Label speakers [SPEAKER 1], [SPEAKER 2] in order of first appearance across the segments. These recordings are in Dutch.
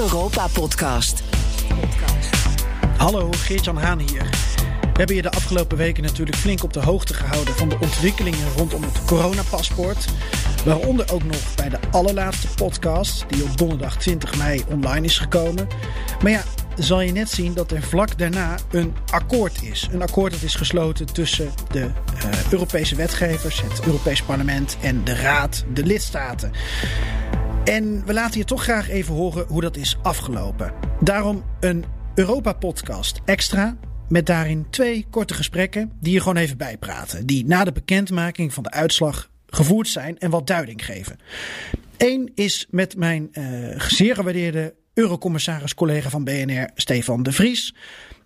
[SPEAKER 1] Europa-podcast.
[SPEAKER 2] Hallo, Geert-Jan Haan hier. We hebben je de afgelopen weken natuurlijk flink op de hoogte gehouden van de ontwikkelingen rondom het coronapaspoort. Waaronder ook nog bij de allerlaatste podcast, die op donderdag 20 mei online is gekomen. Maar ja, zal je net zien dat er vlak daarna een akkoord is. Een akkoord dat is gesloten tussen de uh, Europese wetgevers, het Europees Parlement en de Raad, de lidstaten. En we laten je toch graag even horen hoe dat is afgelopen. Daarom een Europa-podcast extra. Met daarin twee korte gesprekken die je gewoon even bijpraten. Die na de bekendmaking van de uitslag gevoerd zijn en wat duiding geven. Eén is met mijn uh, zeer gewaardeerde Eurocommissaris-collega van BNR, Stefan de Vries.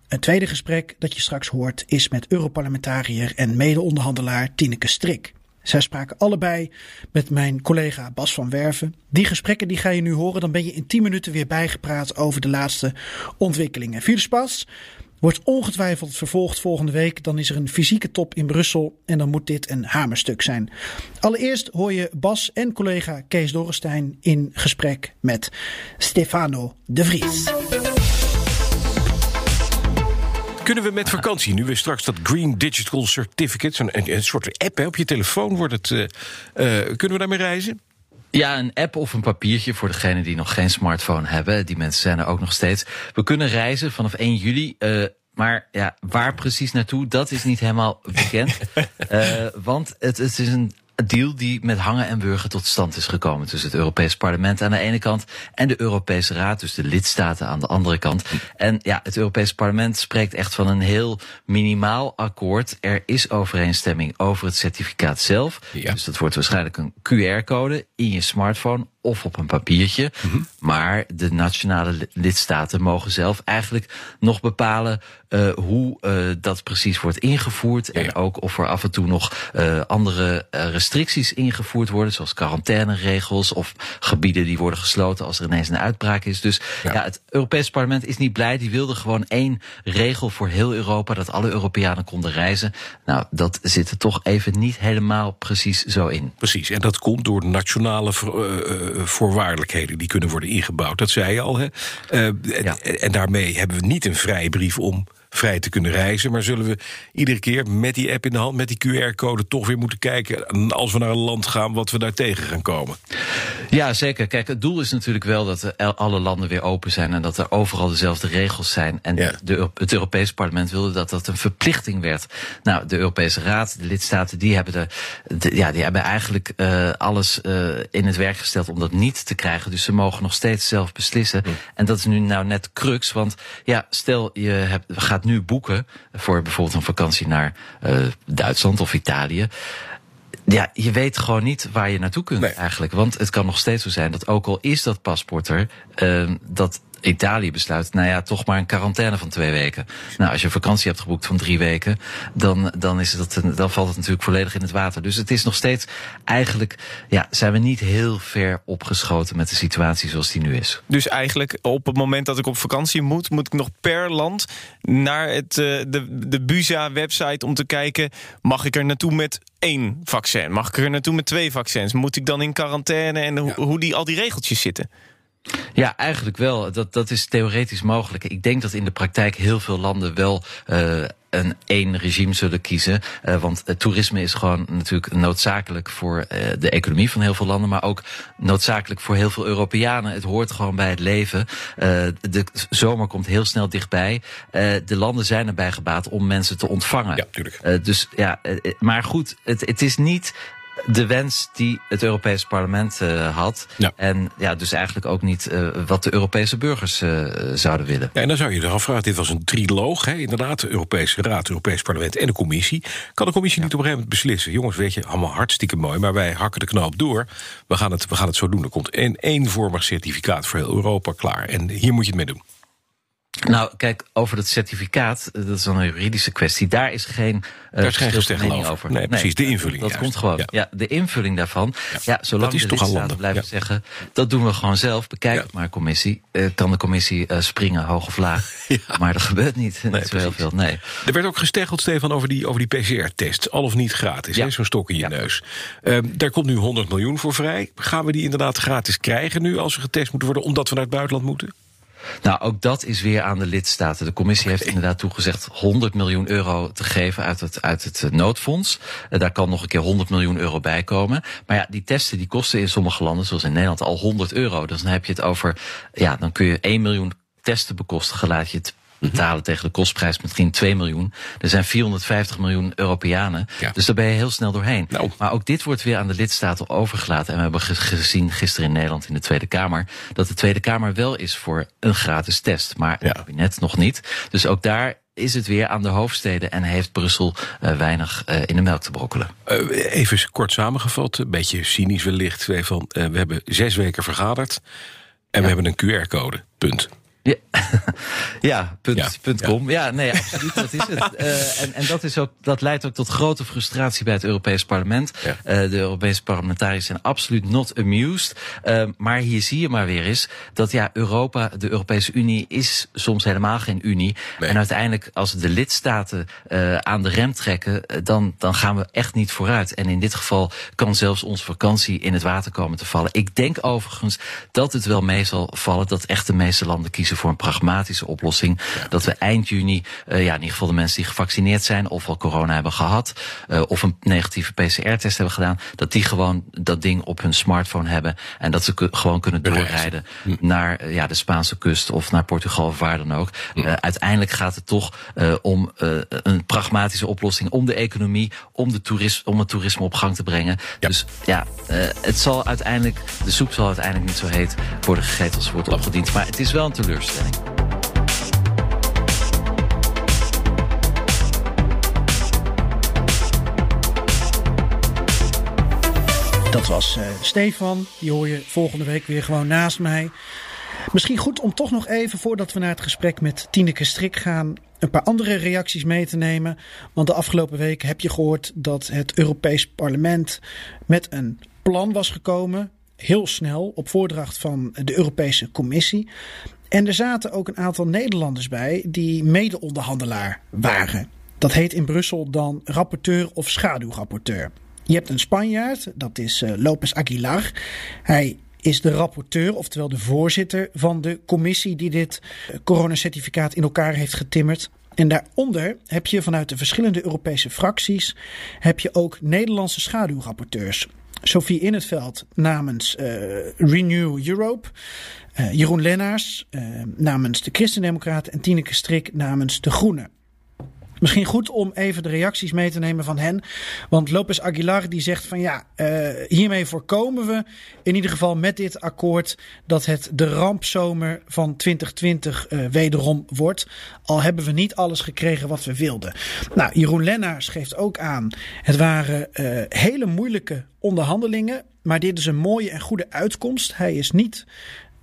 [SPEAKER 2] Een tweede gesprek dat je straks hoort is met Europarlementariër en mede-onderhandelaar Tineke Strik. Zij spraken allebei met mijn collega Bas van Werven. Die gesprekken die ga je nu horen. Dan ben je in 10 minuten weer bijgepraat over de laatste ontwikkelingen. Veel Pas wordt ongetwijfeld vervolgd volgende week. Dan is er een fysieke top in Brussel en dan moet dit een hamerstuk zijn. Allereerst hoor je Bas en collega Kees Dorrestein in gesprek met Stefano de Vries.
[SPEAKER 3] Kunnen we met vakantie, nu we straks dat Green Digital Certificate, een, een soort app hè, op je telefoon wordt het, uh, uh, kunnen we daarmee reizen?
[SPEAKER 4] Ja, een app of een papiertje voor degenen die nog geen smartphone hebben. Die mensen zijn er ook nog steeds. We kunnen reizen vanaf 1 juli. Uh, maar ja, waar precies naartoe, dat is niet helemaal bekend. uh, want het, het is een deal die met hangen en wurgen tot stand is gekomen tussen het Europees Parlement aan de ene kant en de Europese Raad, dus de lidstaten aan de andere kant. En ja, het Europees Parlement spreekt echt van een heel minimaal akkoord. Er is overeenstemming over het certificaat zelf. Ja. Dus dat wordt waarschijnlijk een QR-code in je smartphone of op een papiertje. Mm -hmm. Maar de nationale lidstaten mogen zelf eigenlijk nog bepalen uh, hoe uh, dat precies wordt ingevoerd. Ja, ja. En ook of er af en toe nog uh, andere restricties ingevoerd worden, zoals quarantaineregels of gebieden die worden gesloten als er ineens een uitbraak is. Dus ja, ja het Europees Parlement is niet blij. Die wilde gewoon één regel voor heel Europa, dat alle Europeanen konden reizen. Nou, dat zit er toch even niet helemaal precies zo in.
[SPEAKER 3] Precies, en dat komt door nationale voorwaardelijkheden die kunnen worden ingebouwd. Dat zei je al, hè? Uh, ja. en, en daarmee hebben we niet een vrije brief om vrij te kunnen reizen. Maar zullen we iedere keer met die app in de hand, met die QR-code, toch weer moeten kijken als we naar een land gaan, wat we daar tegen gaan komen?
[SPEAKER 4] Ja, zeker. Kijk, het doel is natuurlijk wel dat alle landen weer open zijn en dat er overal dezelfde regels zijn. En ja. de, het Europees Parlement wilde dat dat een verplichting werd. Nou, de Europese Raad, de lidstaten, die hebben, de, de ja, die hebben eigenlijk uh, alles uh, in het werk gesteld om dat niet te krijgen. Dus ze mogen nog steeds zelf beslissen. Hm. En dat is nu nou net crux, want ja, stel je hebt, gaat nu boeken voor bijvoorbeeld een vakantie naar uh, Duitsland of Italië. Ja, je weet gewoon niet waar je naartoe kunt nee. eigenlijk. Want het kan nog steeds zo zijn dat ook al is dat paspoort er, uh, dat Italië besluit, nou ja, toch maar een quarantaine van twee weken. Nou, als je een vakantie hebt geboekt van drie weken, dan, dan, is het, dan valt het natuurlijk volledig in het water. Dus het is nog steeds, eigenlijk, ja, zijn we niet heel ver opgeschoten met de situatie zoals die nu is.
[SPEAKER 5] Dus eigenlijk, op het moment dat ik op vakantie moet, moet ik nog per land naar het, uh, de, de BUSA-website om te kijken, mag ik er naartoe met één vaccin? Mag ik er naartoe met twee vaccins? Moet ik dan in quarantaine en ho ja. hoe die, al die regeltjes zitten?
[SPEAKER 4] Ja, eigenlijk wel. Dat, dat is theoretisch mogelijk. Ik denk dat in de praktijk heel veel landen wel uh, een één regime zullen kiezen. Uh, want het toerisme is gewoon natuurlijk noodzakelijk voor uh, de economie van heel veel landen, maar ook noodzakelijk voor heel veel Europeanen. Het hoort gewoon bij het leven. Uh, de zomer komt heel snel dichtbij. de landen zijn erbij gebaat om mensen te ontvangen.
[SPEAKER 3] Ja, tuurlijk.
[SPEAKER 4] dus ja, maar goed, het, het is niet de wens die het Europese parlement uh, had. Ja. En ja, dus eigenlijk ook niet uh, wat de Europese burgers uh, zouden willen.
[SPEAKER 3] Ja, en dan zou je je afvragen, dit was een triloog, hè? inderdaad, de Europese Raad, Europees Parlement en de Commissie. Kan de Commissie ja. niet op een gegeven moment beslissen? Jongens, weet je, allemaal hartstikke mooi, maar wij hakken de knoop door. We gaan het, we gaan het zo doen. Er komt een eenvormig certificaat voor heel Europa klaar. En hier moet je het mee doen.
[SPEAKER 4] Nou, kijk, over dat certificaat, dat is dan een juridische kwestie. Daar is geen, uh,
[SPEAKER 3] daar is geen over. over. Nee, nee, precies, de invulling.
[SPEAKER 4] Dat
[SPEAKER 3] juist.
[SPEAKER 4] komt gewoon. Ja. ja. de invulling daarvan. Ja, ja zolang
[SPEAKER 3] dat is
[SPEAKER 4] de
[SPEAKER 3] toch
[SPEAKER 4] lidstaten blijven ja. zeggen, dat doen we gewoon zelf. Bekijk het maar, commissie. Uh, kan de commissie uh, springen, hoog of laag. Maar dat gebeurt niet, nee, niet zo heel veel. Nee.
[SPEAKER 3] Er werd ook gesteggeld, Stefan, over die, over die PCR-test. Al of niet gratis, ja. zo'n stok in je neus. Um, daar komt nu 100 miljoen voor vrij. Gaan we die inderdaad gratis krijgen nu, als we getest moeten worden, omdat we naar het buitenland moeten?
[SPEAKER 4] Nou, ook dat is weer aan de lidstaten. De commissie heeft inderdaad toegezegd 100 miljoen euro te geven uit het, uit het eh, noodfonds. Uh, daar kan nog een keer 100 miljoen euro bij komen. Maar ja, die testen die kosten in sommige landen, zoals in Nederland, al 100 euro. Dus dan heb je het over, ja, dan kun je 1 miljoen testen bekostigen, laat je het betalen tegen de kostprijs misschien 2 miljoen. Er zijn 450 miljoen Europeanen. Ja. Dus daar ben je heel snel doorheen. Nou. Maar ook dit wordt weer aan de lidstaten overgelaten. En we hebben gezien gisteren in Nederland in de Tweede Kamer... dat de Tweede Kamer wel is voor een gratis test. Maar het kabinet nog niet. Dus ook daar is het weer aan de hoofdsteden en heeft Brussel uh, weinig uh, in de melk te brokkelen.
[SPEAKER 3] Uh, even kort samengevat, een beetje cynisch wellicht. Van, we hebben zes weken vergaderd en ja. we hebben een QR-code. Punt.
[SPEAKER 4] Ja, ja, punt, ja, punt com. Ja. nee, absoluut, dat is het. Uh, en, en dat, is ook, dat leidt ook tot grote frustratie bij het Europees Parlement. Ja. Uh, de Europese parlementariërs zijn absoluut not amused. Uh, maar hier zie je maar weer eens dat ja, Europa, de Europese Unie, is soms helemaal geen Unie. Nee. En uiteindelijk, als de lidstaten aan de rem trekken, dan, dan gaan we echt niet vooruit. En in dit geval kan zelfs onze vakantie in het water komen te vallen. Ik denk overigens dat het wel mee zal vallen dat echt de meeste landen kiezen voor een pragmatische oplossing. Ja. Dat we eind juni, uh, ja, in ieder geval de mensen die gevaccineerd zijn, of al corona hebben gehad, uh, of een negatieve PCR-test hebben gedaan, dat die gewoon dat ding op hun smartphone hebben en dat ze gewoon kunnen doorrijden hm. naar uh, ja, de Spaanse kust of naar Portugal of waar dan ook. Hm. uiteindelijk gaat het toch om een pragmatische oplossing, om de economie, om, de toerisme, om het toerisme op gang te brengen. Ja. Dus ja, het zal uiteindelijk, de soep zal uiteindelijk niet zo heet worden gegeten als wordt opgediend. Maar het is wel een teleurstelling.
[SPEAKER 2] Dat was uh, Stefan. Die hoor je volgende week weer gewoon naast mij. Misschien goed om toch nog even, voordat we naar het gesprek met Tineke Strik gaan, een paar andere reacties mee te nemen. Want de afgelopen weken heb je gehoord dat het Europees Parlement met een plan was gekomen. Heel snel op voordracht van de Europese Commissie. En er zaten ook een aantal Nederlanders bij die mede-onderhandelaar waren. Dat heet in Brussel dan rapporteur of schaduwrapporteur. Je hebt een Spanjaard, dat is uh, Lopez Aguilar. Hij is de rapporteur, oftewel de voorzitter van de commissie die dit uh, coronacertificaat in elkaar heeft getimmerd. En daaronder heb je vanuit de verschillende Europese fracties heb je ook Nederlandse schaduwrapporteurs. Sophie In het Veld namens uh, Renew Europe. Uh, Jeroen Lennaars uh, namens de Christendemocraten en Tineke Strik namens de Groenen. Misschien goed om even de reacties mee te nemen van hen. Want Lopez Aguilar die zegt van ja, uh, hiermee voorkomen we in ieder geval met dit akkoord dat het de rampzomer van 2020 uh, wederom wordt. Al hebben we niet alles gekregen wat we wilden. Nou, Jeroen Lennaars geeft ook aan, het waren uh, hele moeilijke onderhandelingen. Maar dit is een mooie en goede uitkomst. Hij is niet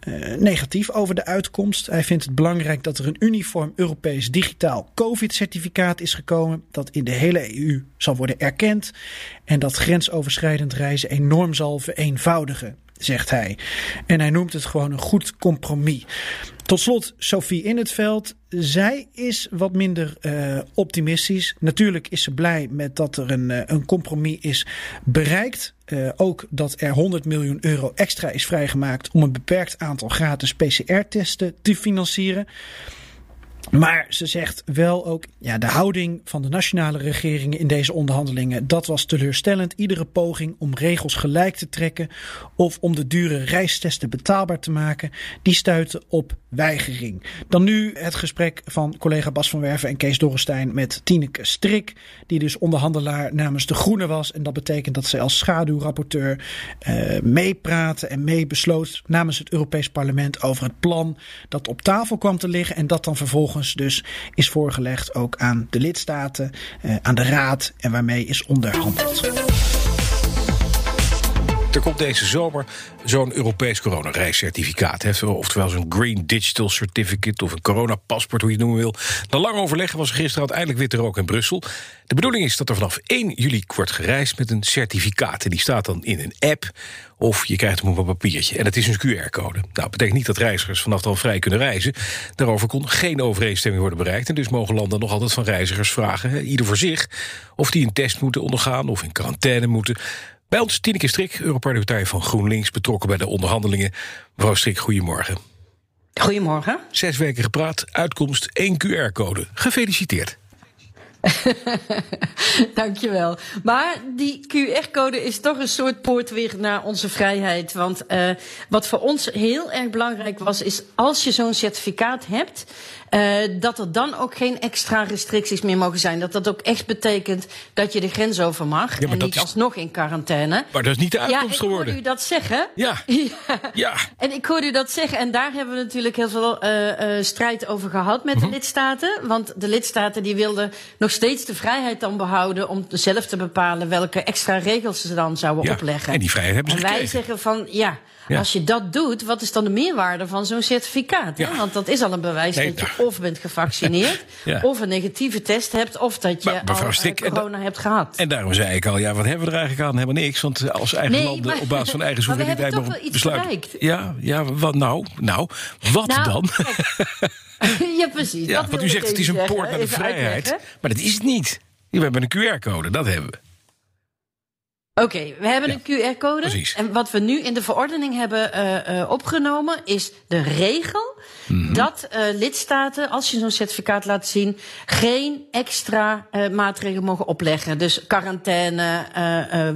[SPEAKER 2] uh, negatief over de uitkomst. Hij vindt het belangrijk dat er een uniform Europees digitaal COVID-certificaat is gekomen. Dat in de hele EU zal worden erkend. En dat grensoverschrijdend reizen enorm zal vereenvoudigen, zegt hij. En hij noemt het gewoon een goed compromis. Tot slot Sophie in het veld. Zij is wat minder uh, optimistisch. Natuurlijk is ze blij met dat er een, uh, een compromis is bereikt. Uh, ook dat er 100 miljoen euro extra is vrijgemaakt om een beperkt aantal gratis PCR-testen te financieren. Maar ze zegt wel ook, ja, de houding van de nationale regeringen in deze onderhandelingen, dat was teleurstellend. Iedere poging om regels gelijk te trekken of om de dure reistesten betaalbaar te maken, die stuitte op weigering. Dan nu het gesprek van collega Bas van Werven en Kees Dorrestein met Tineke Strik, die dus onderhandelaar namens de Groenen was. En dat betekent dat zij als schaduwrapporteur uh, meepraten en meebesloot namens het Europees Parlement over het plan dat op tafel kwam te liggen en dat dan vervolgens dus is voorgelegd ook aan de lidstaten, uh, aan de Raad en waarmee is onderhandeld.
[SPEAKER 3] Er komt deze zomer zo'n Europees coronareiscertificaat. Oftewel zo'n Green Digital Certificate of een coronapaspoort, hoe je het noemen wil. Na lang overleggen was er gisteren uiteindelijk witte rook in Brussel. De bedoeling is dat er vanaf 1 juli wordt gereisd met een certificaat. En die staat dan in een app of je krijgt hem op een papiertje. En het is een QR-code. Nou, dat betekent niet dat reizigers vanaf dan vrij kunnen reizen. Daarover kon geen overeenstemming worden bereikt. En dus mogen landen nog altijd van reizigers vragen, ieder voor zich... of die een test moeten ondergaan of in quarantaine moeten... Bij ons Tineke Strik, Europarlementariër van GroenLinks... betrokken bij de onderhandelingen. Mevrouw Strik, goedemorgen.
[SPEAKER 1] Goedemorgen.
[SPEAKER 3] Zes weken gepraat, uitkomst één QR-code. Gefeliciteerd.
[SPEAKER 1] Dankjewel. Maar die QR-code is toch een soort poortweg naar onze vrijheid. Want uh, wat voor ons heel erg belangrijk was, is als je zo'n certificaat hebt, uh, dat er dan ook geen extra restricties meer mogen zijn. Dat dat ook echt betekent dat je de grens over mag ja, en niet is... alsnog in quarantaine.
[SPEAKER 3] Maar dat is niet de uitkomst geworden.
[SPEAKER 1] Ja, ik hoorde u dat zeggen.
[SPEAKER 3] Ja. ja. ja.
[SPEAKER 1] En ik hoorde u dat zeggen en daar hebben we natuurlijk heel veel uh, uh, strijd over gehad met mm -hmm. de lidstaten. Want de lidstaten die wilden nog steeds de vrijheid dan behouden om zelf te bepalen welke extra regels ze dan zouden
[SPEAKER 3] ja,
[SPEAKER 1] opleggen.
[SPEAKER 3] En die vrijheid hebben ze
[SPEAKER 1] En wij
[SPEAKER 3] gekregen.
[SPEAKER 1] zeggen van ja, ja, als je dat doet, wat is dan de meerwaarde van zo'n certificaat?
[SPEAKER 3] Ja.
[SPEAKER 1] Hè? Want dat is al een bewijs
[SPEAKER 3] Nee,
[SPEAKER 1] dat je of bent gevaccineerd,
[SPEAKER 3] Ja.
[SPEAKER 1] of een negatieve test hebt, of dat je
[SPEAKER 3] Maar,
[SPEAKER 1] al eh,
[SPEAKER 3] Stik,
[SPEAKER 1] corona hebt gehad.
[SPEAKER 3] En daarom zei ik al, ja, wat hebben we er eigenlijk aan? Helemaal niks. Want als eigen
[SPEAKER 1] Nee,
[SPEAKER 3] landen
[SPEAKER 1] maar-
[SPEAKER 3] op basis van eigen soevereiniteit nog
[SPEAKER 1] toch wel iets
[SPEAKER 3] besluiten. Ja, ja, wat nou? Nou, wat
[SPEAKER 1] Nou,
[SPEAKER 3] dan?
[SPEAKER 1] ja, precies.
[SPEAKER 3] Ja,
[SPEAKER 1] dat
[SPEAKER 3] u zegt het is een poort naar de vrijheid.
[SPEAKER 1] uitleggen.
[SPEAKER 3] Maar dat is het niet. We hebben een QR-code, dat hebben we.
[SPEAKER 1] Oké, we hebben
[SPEAKER 3] Ja,
[SPEAKER 1] een QR-code.
[SPEAKER 3] precies.
[SPEAKER 1] En wat we nu in de verordening hebben eh, eh, opgenomen, is de regel
[SPEAKER 3] Mhm.
[SPEAKER 1] dat eh, lidstaten, als je zo'n certificaat laat zien, geen extra maatregelen mogen opleggen. Dus quarantaine,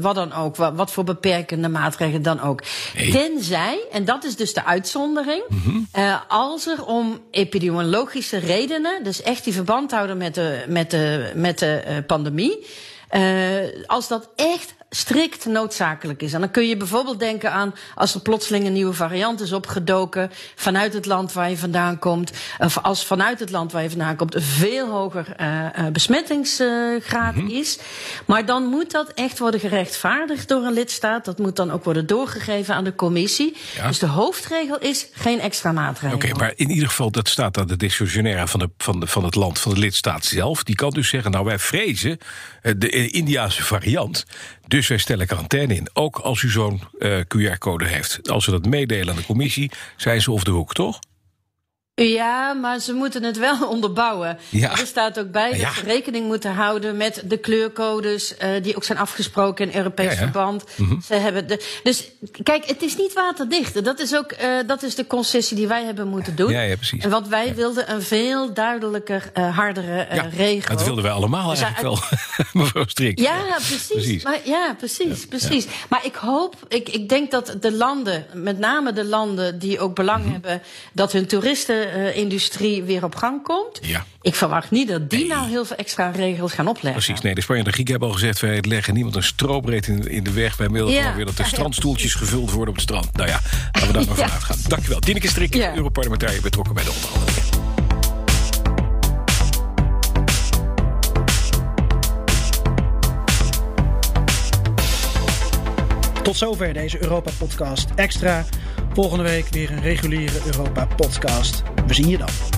[SPEAKER 1] wat dan ook, wat, wat voor beperkende maatregelen dan ook.
[SPEAKER 3] Nee.
[SPEAKER 1] Tenzij, en dat is dus de uitzondering,
[SPEAKER 3] Mhm.
[SPEAKER 1] als er om epidemiologische redenen, dus echt die verband houden met de, met de, met de pandemie. Als dat echt strikt noodzakelijk is. En dan kun je bijvoorbeeld denken aan als er plotseling een nieuwe variant is opgedoken vanuit het land waar je vandaan komt. Of als vanuit het land waar je vandaan komt een veel hoger uh, uh, besmettingsgraad
[SPEAKER 3] Mhm.
[SPEAKER 1] is. Maar dan moet dat echt worden gerechtvaardigd door een lidstaat. Dat moet dan ook worden doorgegeven aan de commissie.
[SPEAKER 3] Ja.
[SPEAKER 1] Dus de hoofdregel is geen extra maatregelen.
[SPEAKER 3] Oké, maar in ieder geval, dat staat aan de decisionaire van, de, van, de, van het land, van de lidstaat zelf. Die kan dus zeggen, nou wij vrezen eh, de eh, Indiase variant. Dus wij stellen quarantaine in. Ook als u zo'n eh, QR-code heeft. Als ze dat meedelen aan de commissie, zijn ze of de hoek, toch?
[SPEAKER 1] Ja, maar ze moeten het wel onderbouwen.
[SPEAKER 3] Ja.
[SPEAKER 1] Er staat ook bij
[SPEAKER 3] Ja.
[SPEAKER 1] dat ze rekening moeten houden met de kleurcodes uh, die ook zijn afgesproken in Europees
[SPEAKER 3] Ja,
[SPEAKER 1] verband.
[SPEAKER 3] Mhm.
[SPEAKER 1] Ze hebben de, dus kijk, het is niet waterdicht. Dat is ook uh, dat is de concessie die wij hebben moeten doen.
[SPEAKER 3] Ja, ja, precies.
[SPEAKER 1] En want wij wilden een veel duidelijker, uh, hardere
[SPEAKER 3] ja,
[SPEAKER 1] regel.
[SPEAKER 3] dat wilden wij allemaal
[SPEAKER 1] Dus
[SPEAKER 3] eigenlijk
[SPEAKER 1] uit-
[SPEAKER 3] wel, mevrouw Strik.
[SPEAKER 1] Ja, precies.
[SPEAKER 3] Precies.
[SPEAKER 1] Maar, ja, precies, precies. Maar ik hoop, ik, ik denk dat de landen, met name de landen die ook belang
[SPEAKER 3] Mhm.
[SPEAKER 1] hebben dat hun toeristenindustrie weer op gang komt.
[SPEAKER 3] Ja.
[SPEAKER 1] Ik verwacht niet dat die nou heel veel extra regels gaan opleggen.
[SPEAKER 3] Precies, nee, de Spanjaarden en de Grieken hebben al gezegd... wij leggen niemand een stroopbreed in, in de weg. Wij willen
[SPEAKER 1] Ja.
[SPEAKER 3] gewoon weer dat de strandstoeltjes gevuld worden op het strand. Nou ja, laten we daar maar
[SPEAKER 1] Ja.
[SPEAKER 3] vanuit gaan. Dankjewel. Dineke Strik,
[SPEAKER 1] Ja.
[SPEAKER 3] Europarlementariër betrokken bij de onderhandelingen.
[SPEAKER 2] Tot zover deze Europa-podcast extra. Volgende week weer een reguliere Europa-podcast. We zien je dan.